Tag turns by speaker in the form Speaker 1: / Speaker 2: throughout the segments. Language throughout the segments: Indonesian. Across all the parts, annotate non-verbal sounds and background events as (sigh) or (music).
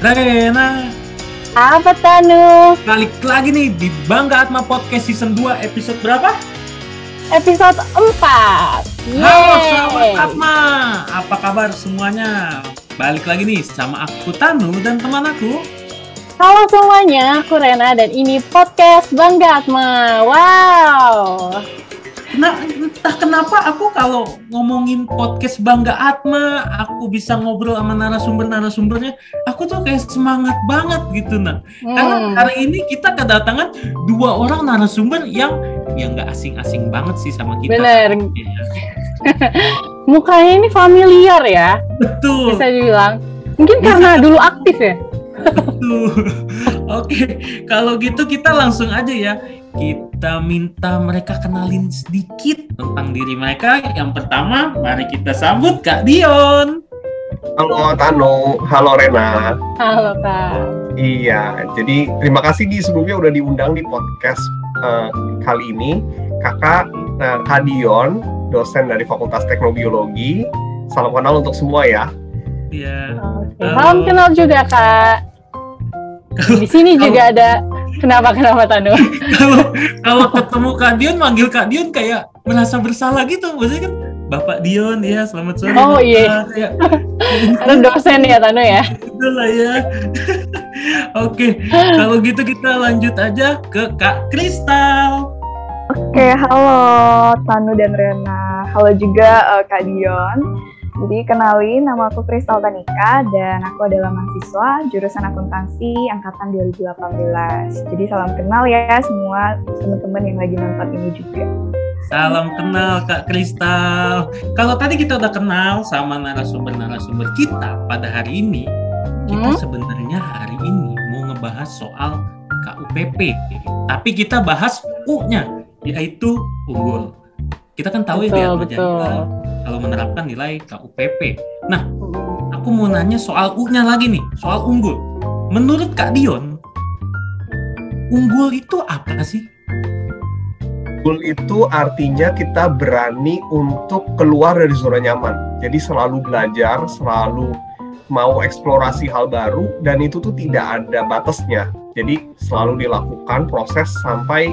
Speaker 1: Rena,
Speaker 2: Apa Tanu?
Speaker 1: balik lagi nih di Bangga Atma Podcast Season 2 episode berapa?
Speaker 2: Episode 4.
Speaker 1: Halo sahabat Atma, apa kabar semuanya? Balik lagi nih sama aku Tanu dan teman aku.
Speaker 2: Halo semuanya, aku Rena dan ini podcast Bangga Atma. Wow.
Speaker 1: Nah, entah kenapa aku kalau ngomongin podcast Bangga Atma, aku bisa ngobrol sama narasumber-narasumbernya, aku tuh kayak semangat banget gitu nah. Karena
Speaker 2: Hmm.
Speaker 1: hari ini kita kedatangan dua orang narasumber yang yang nggak asing-asing banget sih sama kita.
Speaker 2: Bener.
Speaker 1: Iya, (laughs)
Speaker 2: Mukanya ini familiar ya,
Speaker 1: Betul.
Speaker 2: bisa dibilang. Mungkin karena dulu aktif ya.
Speaker 1: Tuh. (laughs) Oke, kalau gitu kita langsung aja ya. Kita minta mereka kenalin sedikit tentang diri mereka. Yang pertama, mari kita sambut Kak Dion.
Speaker 3: Halo Tano, halo Rena.
Speaker 2: Halo Kak.
Speaker 3: Iya, jadi terima kasih di sebelumnya udah diundang di podcast eh, kali ini. Kakak nah, Kadion, dosen dari Fakultas Teknobiologi. Salam kenal untuk semua ya.
Speaker 1: Ya.
Speaker 2: Oke,
Speaker 1: Halo.
Speaker 2: Salam kenal juga Kak. (laughs) Di sini juga ada kenapa kenapa Tanu?
Speaker 1: Kalau kalau ketemu Kak Dion, manggil Kak Dion kayak merasa bersalah gitu. Maksudnya kan Bapak Dion ya, selamat sore.
Speaker 2: Oh,
Speaker 1: Bapak.
Speaker 2: iya. (laughs)
Speaker 1: Kayak,
Speaker 2: Ada dosen ya Tanu ya.
Speaker 1: gitu lah ya. (laughs) Oke, kalau gitu kita lanjut aja ke Kak Kristal.
Speaker 4: Oke, halo Tanu dan Rena. Halo juga eh, Kak Dion. Jadi kenalin, nama aku Kristal Tanika dan aku adalah mahasiswa jurusan akuntansi angkatan 2018. Jadi salam kenal ya semua teman-teman yang lagi nonton ini juga.
Speaker 1: Salam kenal Kak Kristal. Kalau tadi kita udah kenal sama narasumber-narasumber kita pada hari ini, kita
Speaker 2: Hmm?
Speaker 1: sebenarnya hari ini mau ngebahas soal KUPP. Tapi kita bahas U-nya, yaitu unggul. Kita kan tahu ya
Speaker 2: Betul,
Speaker 1: dia
Speaker 2: betul.
Speaker 1: kalau menerapkan nilai KUPP. Nah, aku mau nanya soal U-nya lagi nih, soal unggul. Menurut Kak Dion, unggul itu apa sih?
Speaker 3: Goal itu artinya kita berani untuk keluar dari zona nyaman. Jadi selalu belajar, selalu mau eksplorasi hal baru, dan itu tuh tidak ada batasnya. Jadi selalu dilakukan proses sampai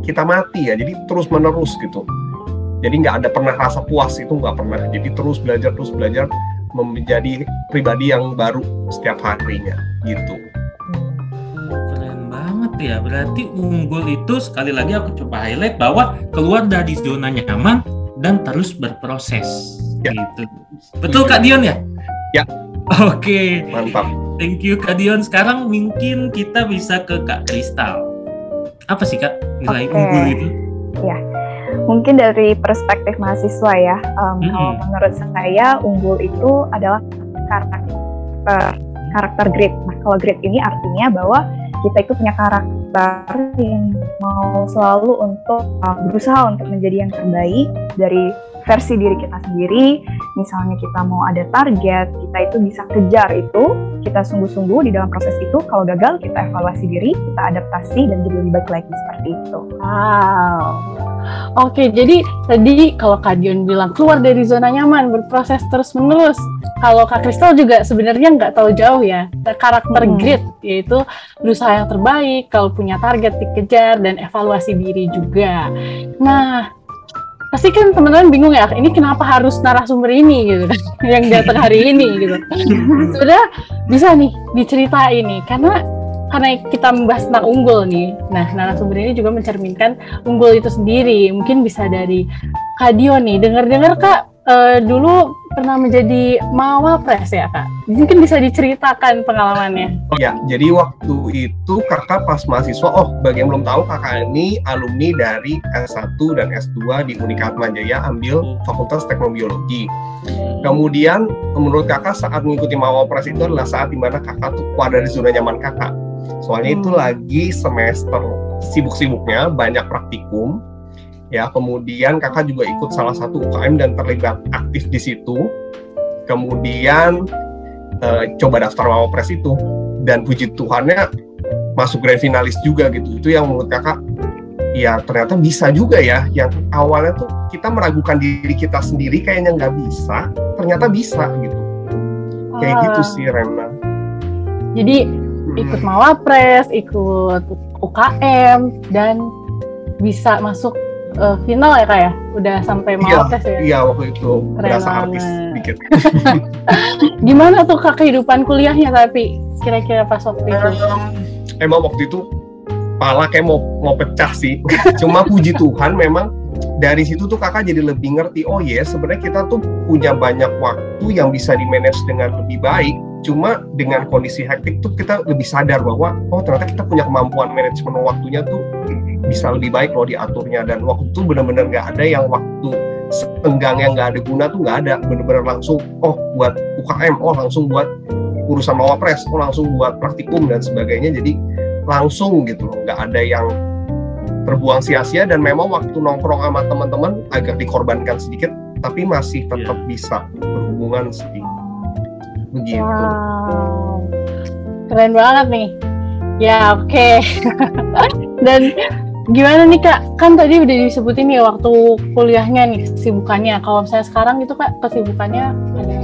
Speaker 3: kita mati ya. Jadi terus menerus gitu. Jadi nggak ada pernah rasa puas itu nggak pernah. Jadi terus belajar, terus belajar menjadi pribadi yang baru setiap harinya gitu.
Speaker 1: Keren banget ya. Berarti unggul itu sekali lagi aku coba highlight bahwa keluar dari zona nyaman dan terus berproses.
Speaker 3: Ya.
Speaker 1: Gitu. Betul Kak Dion ya?
Speaker 3: Ya.
Speaker 1: Oke,
Speaker 3: Mantap.
Speaker 1: thank you Kak Dion. Sekarang mungkin kita bisa ke Kak Kristal. Apa sih Kak nilai
Speaker 4: Oke.
Speaker 1: unggul itu?
Speaker 4: Mungkin dari perspektif mahasiswa ya,
Speaker 1: Mm-mm.
Speaker 4: kalau menurut saya unggul itu adalah karakter karakter grit. Nah, kalau grit ini artinya bahwa kita itu punya karakter yang mau selalu untuk uh, berusaha untuk menjadi yang terbaik dari versi diri kita sendiri. Misalnya kita mau ada target, kita itu bisa kejar itu, kita sungguh-sungguh di dalam proses itu. Kalau gagal, kita evaluasi diri, kita adaptasi dan jadi lebih baik lagi seperti itu.
Speaker 2: Wow. Oke, jadi tadi kalau Kak Dion bilang keluar dari zona nyaman, berproses terus-menerus. Kalau Kak Kristal juga sebenarnya nggak tahu jauh ya. Karakter
Speaker 4: Hmm.
Speaker 2: grit, yaitu berusaha yang terbaik, kalau punya target dikejar, dan evaluasi diri juga. Nah, pasti kan teman-teman bingung ya, ini kenapa harus narasumber ini gitu kan, (laughs) yang datang hari ini gitu. (laughs) Sebenarnya bisa nih diceritain nih, karena karena kita membahas tentang unggul nih. Nah, narasumber ini juga mencerminkan unggul itu sendiri. Mungkin bisa dari Kak Dio nih. Dengar-dengar Kak eh, dulu pernah menjadi mawapres ya Kak. Mungkin bisa diceritakan pengalamannya.
Speaker 3: Oh ya, jadi waktu itu kakak pas mahasiswa, oh bagi yang belum tahu kakak ini alumni dari S1 dan S2 di Unikat Jaya ambil Fakultas Teknobiologi. Kemudian menurut kakak saat mengikuti Mawapres itu adalah saat di mana kakak tuh keluar dari zona nyaman kakak. Soalnya itu
Speaker 2: Hmm.
Speaker 3: lagi semester sibuk-sibuknya, banyak praktikum. Ya, kemudian kakak juga ikut salah satu UKM dan terlibat aktif di situ. Kemudian eh, coba daftar Mawapres itu dan puji Tuhannya masuk grand finalis juga gitu. Itu yang menurut kakak ya ternyata bisa juga ya yang awalnya tuh kita meragukan diri kita sendiri kayaknya nggak bisa ternyata bisa gitu kayak
Speaker 2: Ah.
Speaker 3: gitu sih Rena
Speaker 2: Jadi ikut Mawapres, ikut UKM dan bisa masuk uh, final ya kak ya? Udah sampai
Speaker 3: Iya,
Speaker 2: Mawapres ya?
Speaker 3: Iya waktu itu
Speaker 2: Keren
Speaker 3: berasa
Speaker 2: banget.
Speaker 3: artis dikit. (laughs)
Speaker 2: Gimana tuh kak kehidupan kuliahnya tapi kira-kira pas waktu itu?
Speaker 3: Em, emang waktu itu pala kayak mau mau pecah sih. (laughs) Cuma puji Tuhan memang dari situ tuh kakak jadi lebih ngerti oh ya sebenarnya kita tuh punya banyak waktu yang bisa di manage dengan lebih baik. Cuma dengan kondisi hektik tuh kita lebih sadar bahwa oh ternyata kita punya kemampuan manajemen waktunya tuh bisa lebih baik loh diaturnya. Dan waktu itu benar-benar nggak ada yang waktu senggang yang nggak ada guna tuh nggak ada. Benar-benar langsung oh buat UKM oh langsung buat urusan mawapres oh langsung buat praktikum dan sebagainya. Jadi langsung gitu loh nggak ada yang terbuang sia-sia. Dan memang waktu nongkrong sama teman-teman agak dikorbankan sedikit tapi masih tetap bisa berhubungan sih. Begitu.
Speaker 2: Wow, keren banget nih. Ya oke. (laughs) Dan gimana nih kak? Kan tadi udah disebutin nih waktu kuliahnya nih kesibukannya. Kalau misalnya sekarang itu kak kesibukannya ada?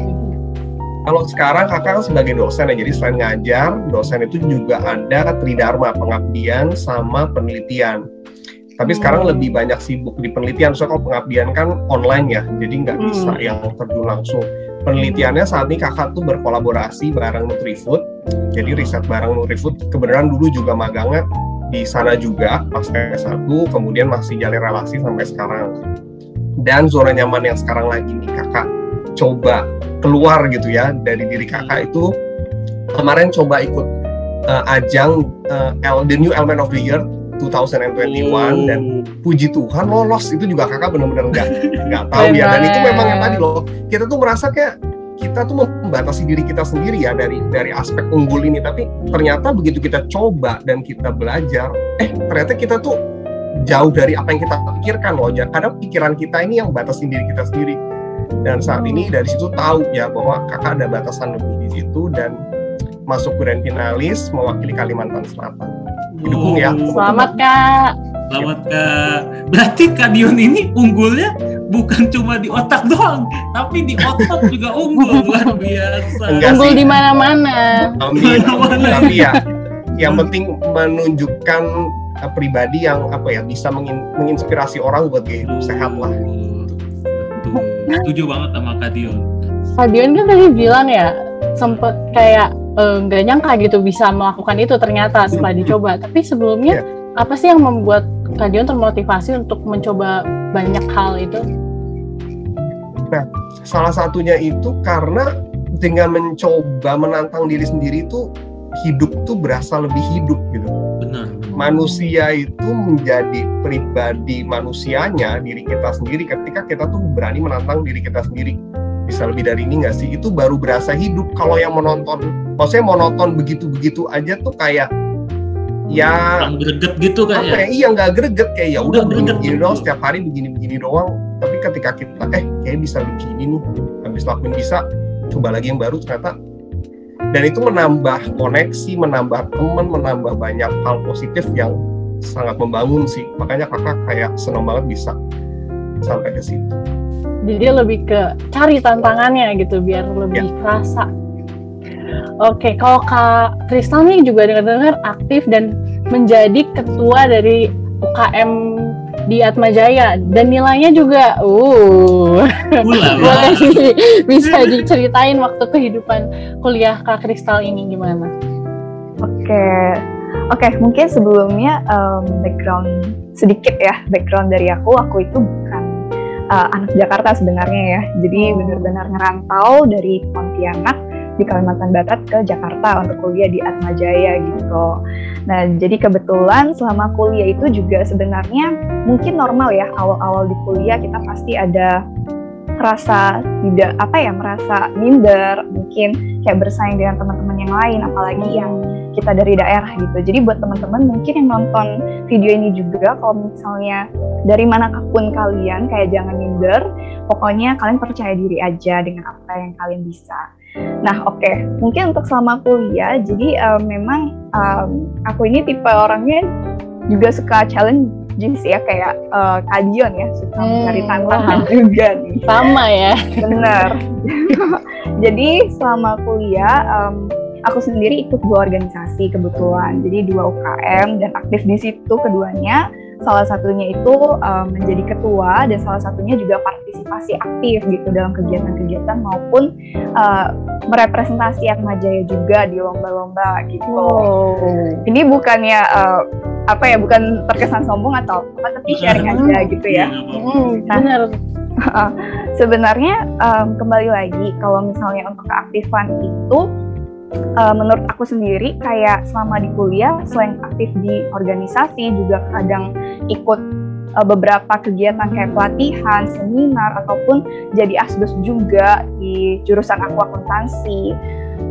Speaker 3: Kalau sekarang kakak kan sebagai dosen ya, jadi selain ngajar, dosen itu juga ada tridharma, pengabdian sama penelitian. Tapi
Speaker 2: Hmm.
Speaker 3: sekarang lebih banyak sibuk di penelitian, soalnya kalau pengabdian kan online ya, jadi nggak
Speaker 2: Hmm.
Speaker 3: bisa yang terjun langsung. Penelitiannya saat ini kakak tuh berkolaborasi bareng Nutrifood, jadi riset bareng Nutrifood. Kebenaran dulu juga magangnya di sana juga pas S1, kemudian masih jalin relasi sampai sekarang. Dan zona nyaman yang sekarang lagi nih kakak coba keluar gitu ya dari diri kakak itu kemarin coba ikut uh, ajang uh, L- The New Element of the Year 2021 dan puji Tuhan lolos. Itu juga kakak benar-benar nggak nggak tahu ya. Dan itu memang yang tadi loh kita tuh merasa kayak kita tuh membatasi diri kita sendiri ya dari dari aspek unggul ini. Tapi ternyata begitu kita coba dan kita belajar eh ternyata kita tuh jauh dari apa yang kita pikirkan loh. Ya kadang pikiran kita ini yang batasin diri kita sendiri. Dan saat ini dari situ tahu ya bahwa kakak ada batasan lebih di situ dan masuk grand finalis mewakili Kalimantan Selatan. Didukung ya
Speaker 1: Oh,
Speaker 2: Selamat kak.
Speaker 1: Selamat Kak. Berarti Kak Dion ini unggulnya bukan cuma di otak doang, tapi di otot juga unggul (laughs) luar biasa.
Speaker 3: Enggak
Speaker 2: Unggul di mana-mana.
Speaker 3: Amin.
Speaker 1: Mana-mana.
Speaker 3: Tapi ya, yang penting menunjukkan uh, pribadi yang apa ya bisa mengin- menginspirasi orang buat gaya hidup sehat lah.
Speaker 1: Betul. Setuju banget sama Kak Dion.
Speaker 2: Kak Dion kan tadi bilang ya sempet kayak eh, nggak nyangka gitu bisa melakukan itu ternyata setelah dicoba. Tapi sebelumnya apa sih yang membuat Kak Dion termotivasi untuk mencoba banyak hal itu?
Speaker 3: Salah satunya itu karena dengan mencoba menantang diri sendiri itu hidup tuh berasa lebih hidup gitu.
Speaker 1: Benar.
Speaker 3: Manusia itu menjadi pribadi manusianya diri kita sendiri ketika kita tuh berani menantang diri kita sendiri. Bisa lebih dari ini nggak sih? Itu baru berasa hidup. Kalau yang menonton, maksudnya monoton begitu-begitu aja tuh kayak ya.
Speaker 1: Kurang greget gitu Kak
Speaker 3: apa
Speaker 1: ya.
Speaker 3: ya? Iya nggak greget. Kayak ya udah begini
Speaker 1: greget.
Speaker 3: begini doang setiap hari begini begini doang. Tapi ketika kita eh kayak bisa begini nih. Habis lakuin bisa coba lagi yang baru ternyata. Dan itu menambah koneksi menambah teman menambah banyak hal positif yang sangat membangun sih. Makanya kakak kayak seneng banget bisa sampai ke situ.
Speaker 2: Jadi dia lebih ke cari tantangannya gitu biar lebih kerasa. Oke, kalau Kak Kristal nih juga dengar-dengar aktif dan menjadi ketua dari UKM di Atmajaya dan nilainya juga uh (laughs) boleh nih, bisa diceritain waktu kehidupan kuliah Kak Kristal ini gimana?
Speaker 4: Oke, oke mungkin sebelumnya em, background sedikit ya background dari aku. Aku itu bukan uh, anak Jakarta sebenarnya ya. Jadi benar-benar ngerantau dari Pontianak di Kalimantan Barat ke Jakarta untuk kuliah di Atmajaya gitu. Nah, jadi kebetulan selama kuliah itu juga sebenarnya mungkin normal ya awal-awal di kuliah kita pasti ada rasa tidak apa ya merasa minder mungkin kayak bersaing dengan teman-teman yang lain apalagi yang kita dari daerah gitu. Jadi buat teman-teman mungkin yang nonton video ini juga kalau misalnya dari mana pun kalian kayak jangan minder pokoknya kalian percaya diri aja dengan apa yang kalian bisa. Nah oke mungkin untuk selama kuliah jadi eh, memang em, aku ini tipe orangnya juga suka challenge sih ya kayak eh, Kadion ya suka
Speaker 2: Hmm,
Speaker 4: mencari tantangan
Speaker 2: wah.
Speaker 4: juga nih
Speaker 2: Sama ya.
Speaker 4: Bener. (laughs) Jadi selama kuliah, em, aku sendiri ikut dua organisasi kebetulan, jadi dua UKM dan aktif di situ keduanya. Salah satunya itu um, menjadi ketua dan salah satunya juga partisipasi aktif gitu dalam kegiatan-kegiatan maupun uh, merepresentasi Atma Jaya juga di lomba-lomba gitu.
Speaker 2: Oh.
Speaker 4: Ini bukannya uh, apa ya, bukan terkesan sombong atau apa, tapi sharing aja gitu ya.
Speaker 2: Hmm,
Speaker 4: Nah,
Speaker 2: benar. (laughs)
Speaker 4: Sebenarnya um, kembali lagi kalau misalnya untuk keaktifan itu uh, menurut aku sendiri kayak selama di kuliah selain aktif di organisasi juga kadang ikut uh, beberapa kegiatan kayak pelatihan, seminar ataupun jadi asdos juga di jurusan aku akuntansi.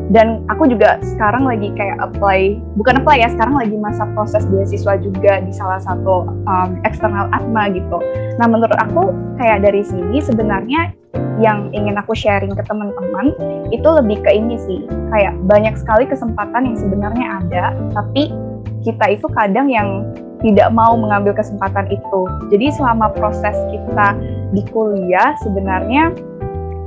Speaker 4: Dan aku juga sekarang lagi kayak apply, bukan apply ya, sekarang lagi masa proses beasiswa juga di salah satu um, eksternal Atma gitu. Nah menurut aku kayak dari sini sebenarnya yang ingin aku sharing ke teman-teman itu lebih ke ini sih. Kayak banyak sekali kesempatan yang sebenarnya ada tapi kita itu kadang yang tidak mau mengambil kesempatan itu. Jadi selama proses kita di kuliah sebenarnya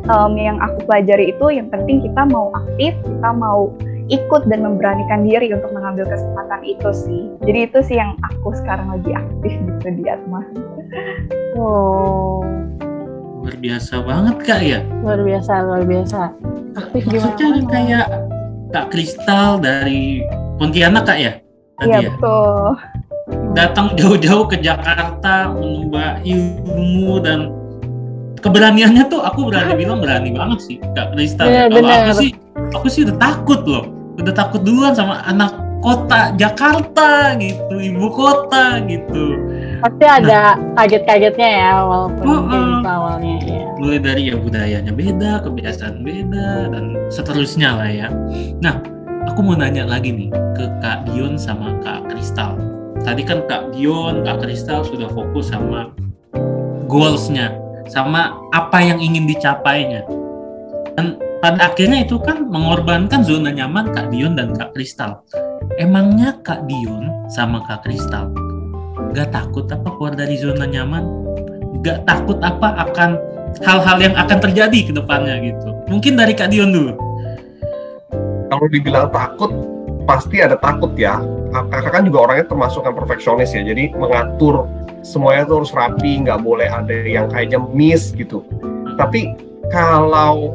Speaker 4: um, yang aku pelajari itu yang penting kita mau aktif kita mau ikut dan memberanikan diri untuk mengambil kesempatan itu sih. Jadi itu sih yang aku sekarang lagi aktif gitu di Atma.
Speaker 2: Oh,
Speaker 1: Luar biasa banget kak ya.
Speaker 2: luar biasa, luar biasa. Aktif
Speaker 1: Maksudnya kayak Kak Kristal dari Pontianak kak ya? Tadi
Speaker 4: Iya
Speaker 1: ya?
Speaker 4: betul
Speaker 1: Datang jauh-jauh ke Jakarta menimba ilmu dan keberaniannya tuh aku berani bilang berani banget sih Kak Kristal.
Speaker 2: Bener,
Speaker 1: Kalau aku sih, aku sih udah takut loh. Udah takut duluan sama anak kota Jakarta gitu, ibu kota gitu.
Speaker 2: Pasti ada kaget-kagetnya ya, walaupun
Speaker 1: Oh,
Speaker 2: itu awalnya ya.
Speaker 1: mulai dari ya budayanya beda, kebiasaan beda, dan seterusnya lah ya. Nah, aku mau nanya lagi nih ke Kak Dion sama Kak Kristal. Tadi kan Kak Dion, Kak Kristal sudah fokus sama goalsnya, sama apa yang ingin dicapainya. Dan pada akhirnya itu kan mengorbankan zona nyaman Kak Dion dan Kak Kristal. Emangnya Kak Dion sama Kak Kristal gak takut apa keluar dari zona nyaman? Gak takut apa akan hal-hal yang akan terjadi ke depannya gitu. Mungkin dari Kak Dion dulu.
Speaker 3: kalau dibilang takut pasti ada takut ya kakak kan juga orangnya termasuk yang perfeksionis ya jadi mengatur semuanya tuh harus rapi nggak boleh ada yang kayaknya miss gitu tapi kalau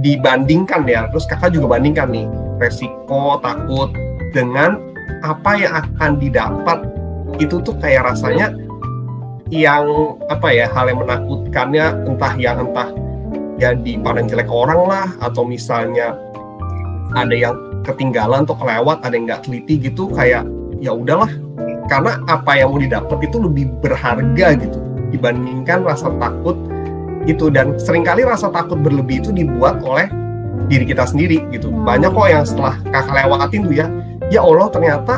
Speaker 3: dibandingkan ya terus kakak juga bandingkan nih resiko takut dengan apa yang akan didapat itu tuh kayak rasanya yang apa ya hal yang menakutkannya entah yang entah jadi pandang jelek orang lah atau misalnya ada yang ketinggalan atau kelewat ada yang nggak teliti gitu kayak ya udahlah. Karena apa yang mau didapat itu lebih berharga gitu dibandingkan rasa takut itu. Dan sering kali rasa takut berlebih itu dibuat oleh diri kita sendiri gitu.
Speaker 2: Hmm.
Speaker 3: banyak kok yang setelah kakak lewatin tuh ya ya Allah ternyata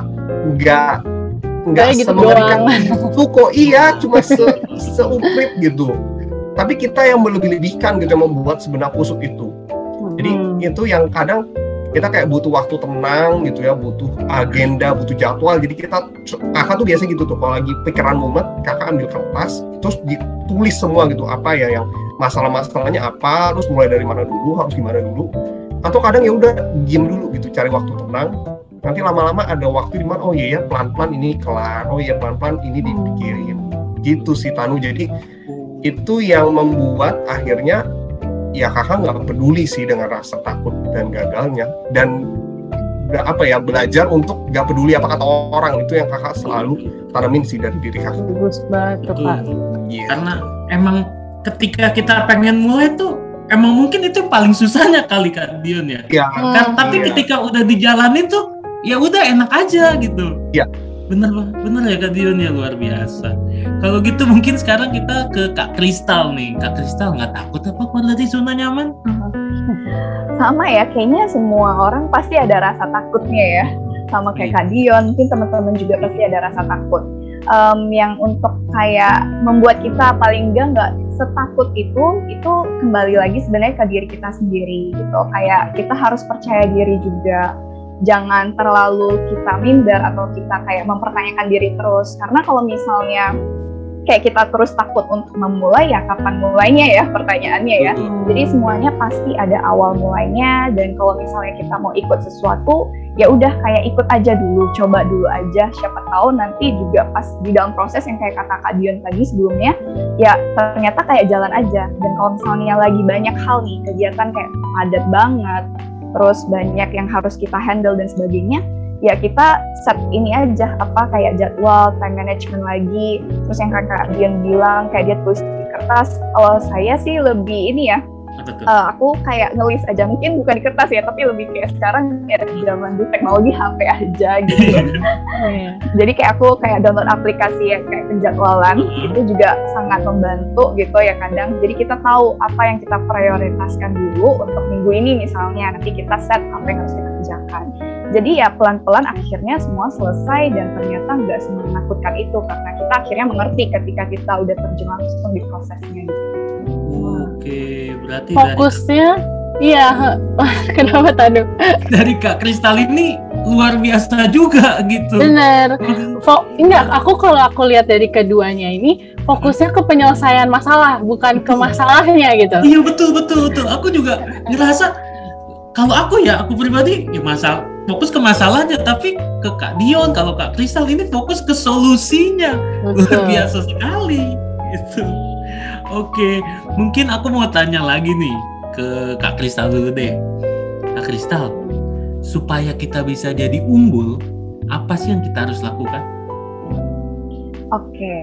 Speaker 3: nggak nggak
Speaker 2: gitu
Speaker 3: semengerikan kok iya cuma se seuprit gitu tapi kita yang melebih-lebihkan gitu yang membuat sebenarnya kusut itu jadi
Speaker 2: Hmm.
Speaker 3: itu yang kadang kita kayak butuh waktu tenang gitu ya, butuh agenda, butuh jadwal. Jadi kita kakak tuh biasa gitu tuh kalau lagi pikiran mumet, kakak ambil kertas, terus ditulis semua gitu apa ya yang masalah-masalahnya apa, terus mulai dari mana dulu, harus gimana dulu. Atau kadang ya udah diem dulu gitu, cari waktu tenang. Nanti lama-lama ada waktu di mana oh iya ya pelan-pelan ini kelar, oh iya pelan-pelan ini dipikirin. Gitu sih Tanu. Jadi itu yang membuat akhirnya ya kakak nggak peduli sih dengan rasa takut dan gagalnya dan apa ya belajar untuk nggak peduli apa kata orang itu yang kakak selalu tanamin sih dari diri kakak.
Speaker 2: Bagus banget. Kak.
Speaker 3: Iya.
Speaker 1: Karena emang ketika kita pengen mulai tuh emang mungkin itu yang paling susahnya kali Kak Dion ya.
Speaker 3: Ya,
Speaker 1: Kan, tapi
Speaker 3: Iya.
Speaker 1: ketika udah dijalanin tuh ya udah enak aja gitu.
Speaker 3: Iya.
Speaker 1: Bener bener ya Kak Dion ya luar biasa. Kalau gitu mungkin sekarang kita ke Kak Kristal nih. Kak Kristal nggak takut apa keluar dari zona nyaman?
Speaker 4: sama ya kayaknya semua orang pasti ada rasa takutnya ya sama kayak Kak Dion mungkin teman-teman juga pasti ada rasa takut Em, yang untuk kayak membuat kita paling enggak nggak setakut itu itu kembali lagi sebenarnya ke diri kita sendiri gitu kayak kita harus percaya diri juga jangan terlalu kita minder atau kita kayak mempertanyakan diri terus karena kalau misalnya kayak kita terus takut untuk memulai ya kapan mulainya ya pertanyaannya ya. Jadi semuanya pasti ada awal mulainya dan kalau misalnya kita mau ikut sesuatu ya udah kayak ikut aja dulu, coba dulu aja. Siapa tahu nanti juga pas di dalam proses yang kayak kata Kak Dion tadi sebelumnya ya ternyata kayak jalan aja. Dan kalau misalnya lagi banyak hal nih kegiatan kayak padat banget, terus banyak yang harus kita handle dan sebagainya, ya kita set ini aja apa kayak jadwal time management lagi. Terus yang kakak Dian bilang kayak dia tulis di kertas kalau saya sih lebih ini ya uh, aku kayak ngelis aja. Mungkin bukan di kertas ya tapi lebih kayak sekarang ya zaman di teknologi HP aja gitu. (laughs) Iya. jadi kayak aku kayak download aplikasi ya kayak penjadwalan mm-hmm. itu juga sangat membantu gitu ya kadang. Jadi kita tahu apa yang kita prioritaskan dulu untuk minggu ini misalnya. Nanti kita set apa yang harus kita kerjakan. Jadi ya pelan-pelan akhirnya semua selesai dan ternyata nggak semenakutkan itu. Karena kita akhirnya mengerti ketika kita udah terjun langsung di prosesnya gitu.
Speaker 1: Oke, berarti
Speaker 2: fokusnya dari... iya (laughs) kenapa tadi
Speaker 1: dari Kak Kristal ini luar biasa juga gitu.
Speaker 2: Bener. Fo enggak, aku kalau aku lihat dari keduanya ini fokusnya ke penyelesaian masalah, bukan ke masalahnya gitu.
Speaker 1: Iya betul betul betul. Aku juga ngerasa kalau aku ya, aku pribadi ya masalah fokus ke masalahnya tapi ke Kak Dion kalau Kak Kristal ini fokus ke solusinya luar biasa sekali gitu oke mungkin aku mau tanya lagi nih ke Kak Kristal dulu deh Kak Kristal supaya kita bisa jadi unggul apa sih yang kita harus lakukan
Speaker 4: oke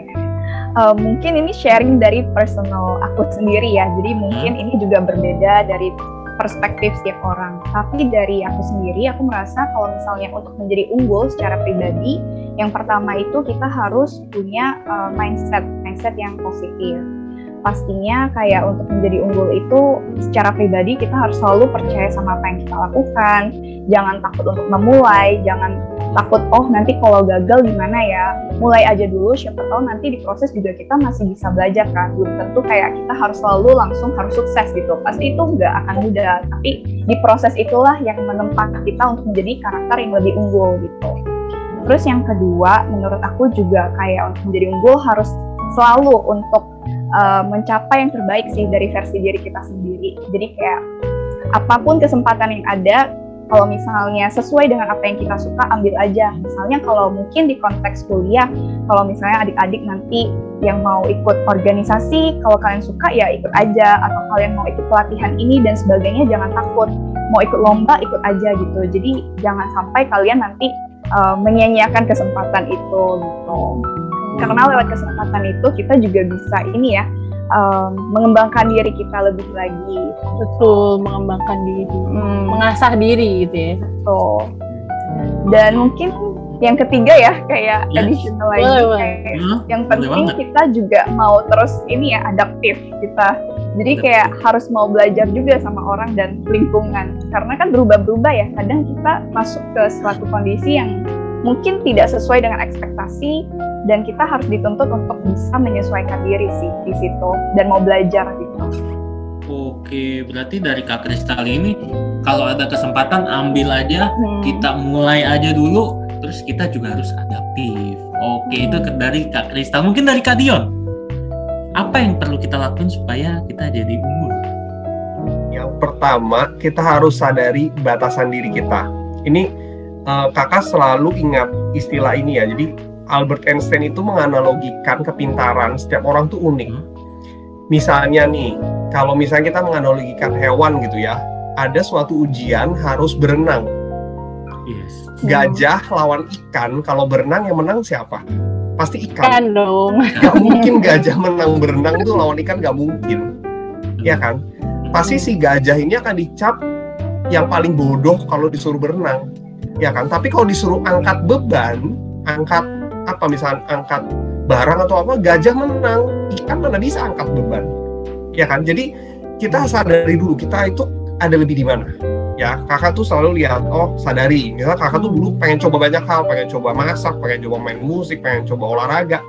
Speaker 4: uh, mungkin ini sharing dari personal aku sendiri ya jadi mungkin hmm? ini juga berbeda dari perspektif setiap orang. Tapi dari aku sendiri, aku merasa kalau misalnya untuk menjadi unggul secara pribadi, yang pertama itu kita harus punya uh, mindset, mindset yang positif. Pastinya kayak untuk menjadi unggul itu secara pribadi kita harus selalu percaya sama apa yang kita lakukan, jangan takut untuk memulai, jangan takut oh nanti kalau gagal gimana ya? Mulai aja dulu siapa tahu nanti di proses juga kita masih bisa belajar kan. Belum tentu kayak kita harus selalu langsung harus sukses gitu. Pasti itu nggak akan mudah tapi di proses itulah yang menempat kita untuk menjadi karakter yang lebih unggul gitu. Terus yang kedua menurut aku juga kayak untuk menjadi unggul harus selalu untuk uh, mencapai yang terbaik sih dari versi diri kita sendiri. Jadi kayak apa pun kesempatan yang ada kalau misalnya sesuai dengan apa yang kita suka ambil aja. Misalnya kalau mungkin di konteks kuliah kalau misalnya adik-adik nanti yang mau ikut organisasi kalau kalian suka ya ikut aja. Atau kalian mau ikut pelatihan ini dan sebagainya jangan takut. Mau ikut lomba ikut aja gitu. Jadi jangan sampai kalian nanti uh, menyia-nyiakan kesempatan itu gitu karena lewat kesempatan itu kita juga bisa ini ya um, mengembangkan diri kita lebih lagi.
Speaker 2: Betul, mengembangkan diri, hmm. mengasah diri gitu ya.
Speaker 4: Betul. Dan mungkin yang ketiga ya kayak yes. additional lagi boleh, kayak hmm, yang penting kita juga mau terus ini ya adaptif kita. Jadi kayak harus mau belajar juga sama orang dan lingkungan karena kan berubah-berubah ya. Kadang kita masuk ke suatu kondisi yang mungkin tidak sesuai dengan ekspektasi dan kita harus dituntut untuk bisa menyesuaikan diri sih di situ dan mau belajar gitu.
Speaker 1: Oke, berarti dari Kak Kristal ini kalau ada kesempatan ambil aja, hmm. kita mulai aja dulu, terus kita juga harus adaptif. Oke, hmm. itu dari Kak Kristal. Mungkin dari Kak Dion, apa yang perlu kita lakukan supaya kita jadi unggul?
Speaker 3: Yang pertama, kita harus sadari batasan diri kita. Ini uh, kakak selalu ingat istilah ini ya. Jadi Albert Einstein itu menganalogikan kepintaran setiap orang tuh unik. Hmm. Misalnya nih, kalau misalnya kita menganalogikan hewan gitu ya, ada suatu ujian harus berenang. Yes. Gajah lawan ikan, kalau berenang yang menang siapa? Pasti ikan. Ikan
Speaker 2: dong.
Speaker 3: Gak mungkin (laughs) gajah menang berenang itu lawan ikan gak mungkin. Ya kan? Pasti si gajah ini akan dicap yang paling bodoh kalau disuruh berenang ya kan tapi kalau disuruh angkat beban angkat apa misalnya angkat barang atau apa gajah menang. Ikan mana bisa angkat beban? Ya kan? Jadi kita sadari dulu kita itu ada lebih di mana. Ya kakak tuh selalu lihat oh sadari. Misalnya kakak tuh dulu pengen coba banyak hal pengen coba masak pengen coba main musik pengen coba olahraga.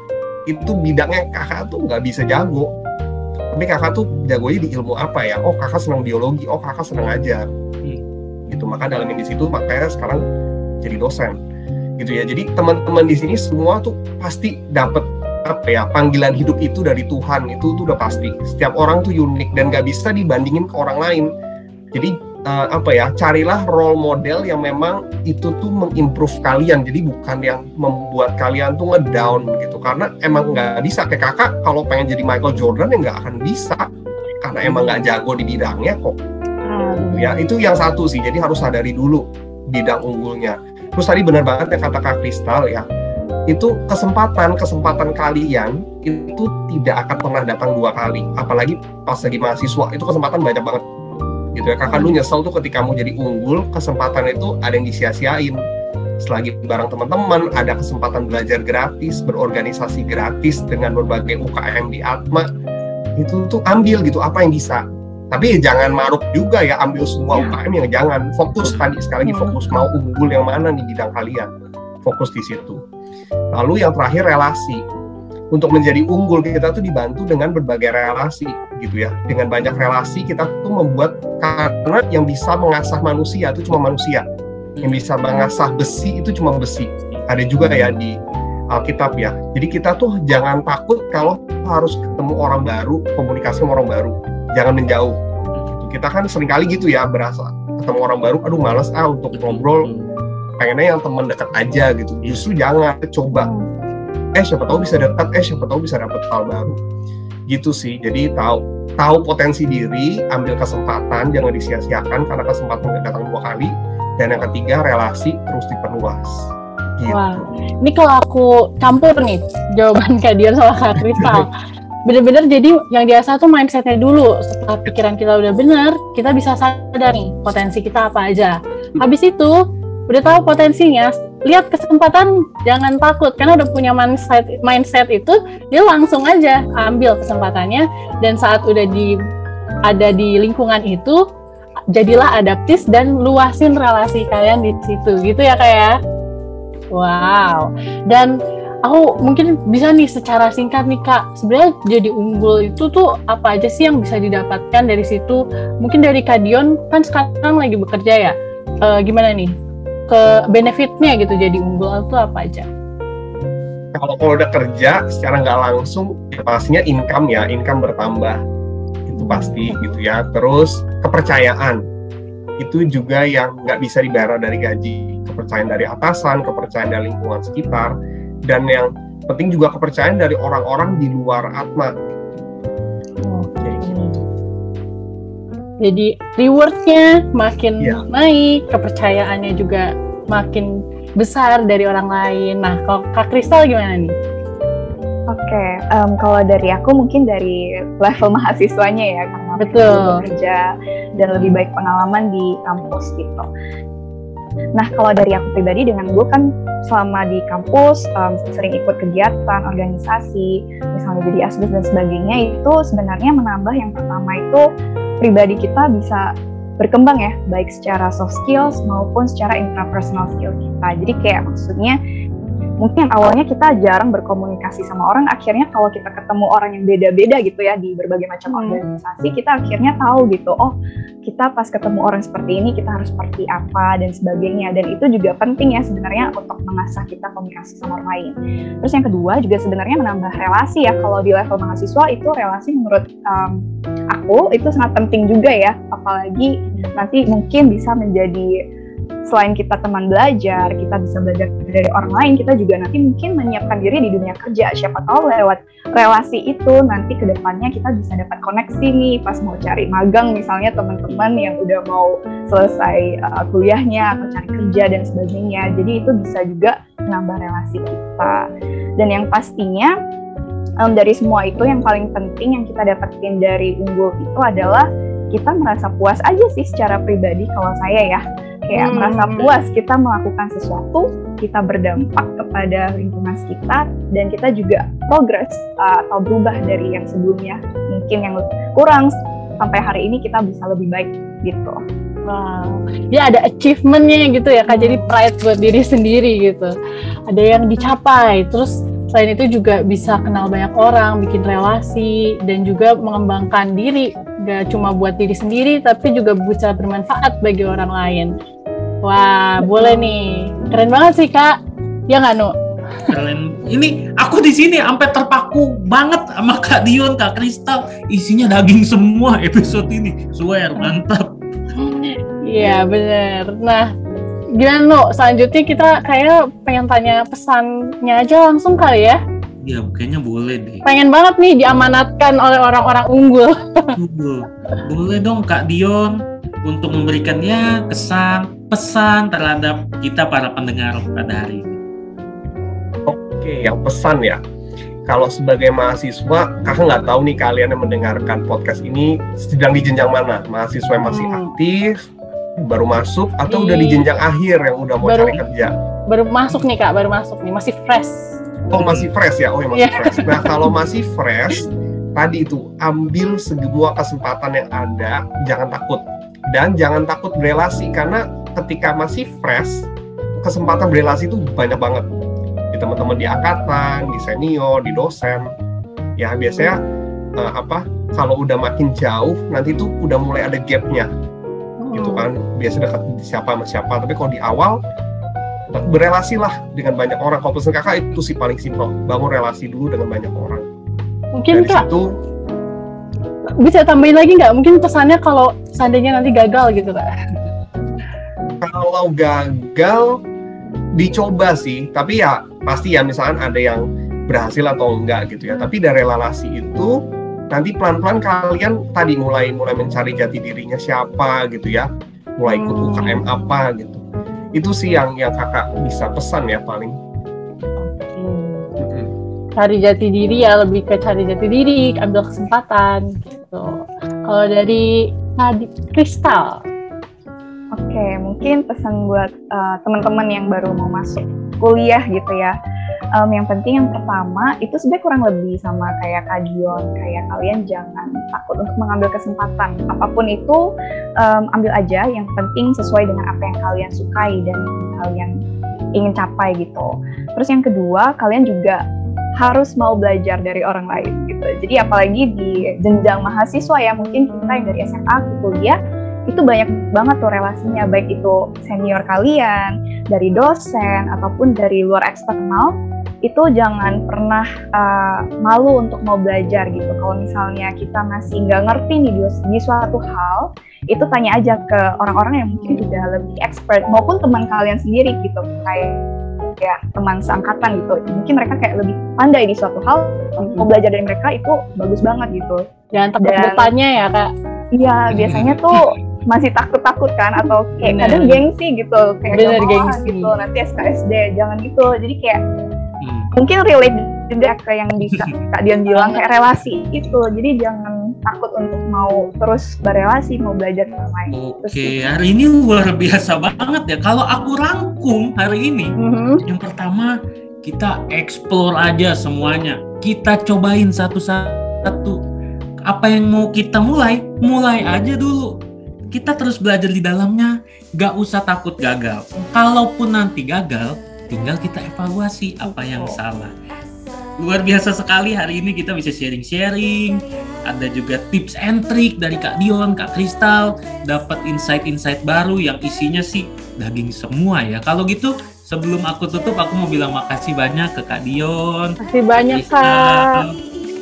Speaker 3: Itu bidangnya kakak tuh nggak bisa jago. Tapi kakak tuh jagonya di ilmu apa ya? Oh kakak senang biologi. Oh kakak senang ajar. Gitu maka dalam di situ makanya sekarang jadi dosen gitu ya jadi teman-teman di sini semua tuh pasti dapat apa ya panggilan hidup itu dari Tuhan itu tuh udah pasti. Setiap orang tuh unik dan nggak bisa dibandingin ke orang lain. Jadi uh, apa ya carilah role model yang memang itu tuh mengimprove kalian. Jadi bukan yang membuat kalian tuh ngedown gitu. Karena emang nggak bisa kayak kakak kalau pengen jadi Michael Jordan ya nggak akan bisa karena emang nggak jago di bidangnya kok. Hmm. Ya itu yang satu sih. Jadi harus sadari dulu bidang unggulnya. Terus tadi benar banget ya kata Kak Kristal ya. Itu kesempatan kesempatan kalian itu tidak akan pernah datang dua kali. Apalagi pas lagi mahasiswa itu kesempatan banyak banget. Gitu ya. Kakak lu nyesel tuh ketika kamu jadi unggul kesempatan itu ada yang disia-siain. Selagi bareng teman-teman ada kesempatan belajar gratis berorganisasi gratis dengan berbagai UKM di Atma itu tuh ambil gitu apa yang bisa tapi jangan maruk juga ya ambil semua UKM yang jangan fokus tadi sekali lagi fokus mau unggul yang mana di bidang kalian fokus di situ Lalu yang terakhir relasi. Untuk menjadi unggul kita tuh dibantu dengan berbagai relasi gitu ya. Dengan banyak relasi kita tuh membuat karena yang bisa mengasah manusia itu cuma manusia. Yang bisa mengasah besi itu cuma besi. Ada juga ya di Alkitab ya. Jadi kita tuh jangan takut kalau harus ketemu orang baru, komunikasi sama orang baru. Jangan menjauh. Kita kan sering kali gitu ya berasa ketemu orang baru, aduh males ah untuk ngobrol, pengennya yang teman dekat aja gitu. Justru jangan coba. Eh siapa tahu bisa dekat eh siapa tahu bisa dapet hal baru. Gitu sih. Jadi tahu tahu potensi diri ambil kesempatan jangan disia-siakan karena kesempatan nggak datang dua kali. Dan yang ketiga relasi terus diperluas.
Speaker 2: Gitu. Wah, ini kalau aku campur nih jawaban (laughs) Kak Dian sama Kak Kristal (laughs) bener-bener jadi yang biasa tuh mindsetnya dulu. Setelah pikiran kita udah bener kita bisa sadar nih potensi kita apa aja. Habis itu udah tahu potensinya lihat kesempatan jangan takut. Karena udah punya mindset mindset itu dia langsung aja ambil kesempatannya. Dan saat udah di ada di lingkungan itu jadilah adaptif dan luasin relasi kalian di situ. Gitu ya kayak ya? wow. Dan aku mungkin bisa nih secara singkat nih kak. Sebenarnya jadi unggul itu tuh apa aja sih yang bisa didapatkan dari situ? Mungkin dari Kadion kan sekarang lagi bekerja ya? Uh, gimana nih? Ke benefitnya gitu jadi unggul itu apa aja?
Speaker 3: Kalau kalau udah kerja secara nggak langsung ya pastinya income ya income bertambah. Itu pasti gitu ya. Terus kepercayaan. Itu juga yang nggak bisa dibayar dari gaji. Kepercayaan dari atasan kepercayaan dari lingkungan sekitar dan yang penting juga kepercayaan dari orang-orang di luar Atma.
Speaker 2: Jadi rewardnya makin yeah. naik kepercayaannya juga makin besar dari orang lain. Nah kalau kak Kristal gimana nih?
Speaker 4: Oke, okay, um, kalau dari aku mungkin dari level (laughs) mahasiswanya ya karena
Speaker 2: betul.
Speaker 4: bekerja dan lebih baik pengalaman di kampus gitu. Nah, kalau dari aku pribadi dengan gue kan selama di kampus um, sering ikut kegiatan, organisasi, misalnya jadi asbes dan sebagainya itu sebenarnya menambah yang pertama itu pribadi kita bisa berkembang ya, baik secara soft skills maupun secara intrapersonal skill kita. Jadi kayak maksudnya mungkin awalnya kita jarang berkomunikasi sama orang, akhirnya kalau kita ketemu orang yang beda-beda gitu ya di berbagai macam hmm. organisasi, kita akhirnya tahu gitu, oh kita pas ketemu orang seperti ini kita harus seperti apa dan sebagainya. Dan itu juga penting ya sebenarnya untuk mengasah kita komunikasi sama orang lain. Terus yang kedua juga sebenarnya menambah relasi ya. Kalau di level mahasiswa itu relasi menurut um, aku itu sangat penting juga ya, apalagi nanti mungkin bisa menjadi selain kita teman belajar, kita bisa belajar dari orang lain, kita juga nanti mungkin menyiapkan diri di dunia kerja. Siapa tahu lewat relasi itu nanti ke depannya kita bisa dapat koneksi nih pas mau cari magang misalnya teman-teman yang udah mau selesai uh, kuliahnya atau cari kerja dan sebagainya. Jadi itu bisa juga menambah relasi kita. Dan yang pastinya um, dari semua itu yang paling penting yang kita dapetin dari unggul itu adalah kita merasa puas aja sih secara pribadi kalau saya ya kayak hmm. merasa puas kita melakukan sesuatu kita berdampak kepada lingkungan sekitar dan kita juga progres uh, atau berubah dari yang sebelumnya mungkin yang kurang sampai hari ini kita bisa lebih baik gitu.
Speaker 2: Wow, dia ada achievementnya gitu ya kak, jadi pride buat diri sendiri gitu. Ada yang dicapai, terus selain itu juga bisa kenal banyak orang, bikin relasi, dan juga mengembangkan diri. Gak cuma buat diri sendiri, tapi juga bisa bermanfaat bagi orang lain. Wah, boleh nih. Keren banget sih, Kak. Ya nggak, Nu?
Speaker 1: Keren. Ini aku di sini sampai terpaku banget sama Kak Dion, Kak Kristal. Isinya daging semua episode ini. Swear, mantap.
Speaker 2: Iya bener. Nah, gimana no? Selanjutnya kita kayak pengen tanya pesannya aja langsung kali ya.
Speaker 1: Ya, kayaknya boleh deh.
Speaker 2: Pengen banget nih diamanatkan oleh orang-orang unggul.
Speaker 1: Boleh dong Kak Dion untuk memberikannya kesan pesan terhadap kita para pendengar pada hari ini.
Speaker 3: Oke, yang pesan ya. Kalau sebagai mahasiswa, kakak nggak tahu nih kalian yang mendengarkan podcast ini sedang di jenjang mana? Mahasiswa yang masih
Speaker 2: Hmm.
Speaker 3: aktif, baru masuk, atau
Speaker 2: Di-
Speaker 3: udah di jenjang akhir yang udah mau
Speaker 2: Baru-
Speaker 3: cari kerja?
Speaker 2: Baru masuk nih kak, baru masuk nih, masih fresh.
Speaker 3: Oh masih fresh ya? Oh ya masih
Speaker 2: Iya.
Speaker 3: fresh. Nah kalau masih fresh, tadi itu ambil semua kesempatan yang ada, jangan takut dan jangan takut berelasi karena ketika masih fresh, kesempatan berelasi itu banyak banget di teman-teman di angkatan, di senior, di dosen. Ya biasanya eh, apa? Kalau udah makin jauh, nanti tuh udah mulai ada gapnya gitu
Speaker 2: Hmm.
Speaker 3: kan biasa dekat siapa sama siapa tapi kalau di awal berelasi lah dengan banyak orang kalau pesan kakak itu sih paling simpel bangun relasi dulu dengan banyak orang
Speaker 2: Mungkin
Speaker 3: dari
Speaker 2: kak
Speaker 3: situ
Speaker 2: bisa tambahin lagi nggak? Mungkin pesannya kalau seandainya nanti gagal gitu kak.
Speaker 3: kalau gagal dicoba sih tapi ya pasti ya misalkan ada yang berhasil atau enggak gitu ya tapi dari relasi itu nanti pelan-pelan kalian tadi mulai mulai mencari jati dirinya siapa gitu ya mulai ikut
Speaker 2: Hmm.
Speaker 3: UKM apa gitu itu sih yang yang kakak bisa pesan ya paling.
Speaker 2: Cari jati diri ya lebih ke cari jati diri, ambil kesempatan gitu. Kalau dari tadi Kristal,
Speaker 4: Oke, mungkin pesan buat uh, teman-teman yang baru mau masuk kuliah gitu ya. Em, yang penting yang pertama itu sebenarnya kurang lebih sama kayak Kadion, kayak kalian jangan takut untuk mengambil kesempatan. Apa pun itu em, ambil aja, yang penting sesuai dengan apa yang kalian sukai dan kalian ingin capai gitu. Terus yang kedua, kalian juga harus mau belajar dari orang lain gitu. Jadi apalagi di jenjang mahasiswa ya, mungkin kita yang dari SMA ke kuliah itu banyak banget tuh relasinya baik itu senior kalian dari dosen ataupun dari luar eksternal itu jangan pernah uh, malu untuk mau belajar gitu kalau misalnya kita masih nggak ngerti nih di, di suatu hal itu tanya aja ke orang-orang yang mungkin sudah lebih expert maupun teman kalian sendiri gitu kayak ya teman seangkatan gitu mungkin mereka kayak lebih pandai di suatu hal mau belajar dari mereka itu bagus banget gitu
Speaker 2: jangan takut
Speaker 4: Dan-
Speaker 2: bertanya ya kak.
Speaker 4: Iya, biasanya tuh masih takut-takut kan atau kayak
Speaker 2: Bener.
Speaker 4: kadang gengsi gitu, kayak
Speaker 2: Bener, gengsi.
Speaker 4: gitu, nanti SKSD, jangan gitu. Jadi kayak
Speaker 1: Hmm.
Speaker 4: mungkin relate juga ke yang di (laughs) Kak Dion bilang kayak relasi itu. Jadi jangan takut untuk mau terus berelasi, mau belajar dengan lain.
Speaker 1: Oke,
Speaker 4: gitu.
Speaker 1: hari ini luar biasa banget ya. Kalau aku rangkum hari ini,
Speaker 2: Mhm.
Speaker 1: yang pertama kita explore aja semuanya. Kita cobain satu-satu. Apa yang mau kita mulai, mulai aja dulu. Kita terus belajar di dalamnya, gak usah takut gagal. Kalaupun nanti gagal, tinggal kita evaluasi apa yang salah. Luar biasa sekali hari ini kita bisa sharing-sharing. Ada juga tips and trick dari Kak Dion, Kak Kristal. Dapat insight-insight baru yang isinya sih daging semua ya. Kalau gitu sebelum aku tutup aku mau bilang makasih banyak ke Kak Dion,
Speaker 2: Masih banyak kak.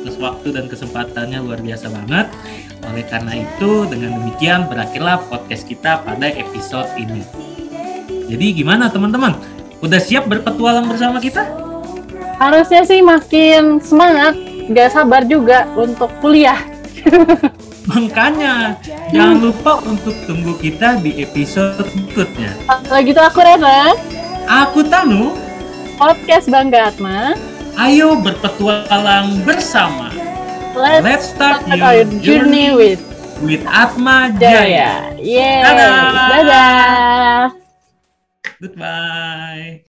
Speaker 1: Terus waktu dan kesempatannya luar biasa banget. Oleh karena itu, dengan demikian berakhirlah podcast kita pada episode ini. Jadi gimana teman-teman? Udah siap berpetualang bersama kita?
Speaker 2: Harusnya sih makin semangat, gak sabar juga untuk kuliah. (laughs)
Speaker 1: Makanya jangan lupa untuk tunggu kita di episode berikutnya.
Speaker 2: Kalau gitu aku Rena,
Speaker 1: Aku Tanu,
Speaker 2: podcast Bangga Atma.
Speaker 1: ayo berpetualang bersama.
Speaker 2: Let's,
Speaker 1: Let's start
Speaker 2: start
Speaker 1: your
Speaker 2: our journey with
Speaker 1: with Atma Jaya.
Speaker 2: Jaya. Yeay.
Speaker 1: Dadah.
Speaker 2: Dadah.
Speaker 1: Goodbye.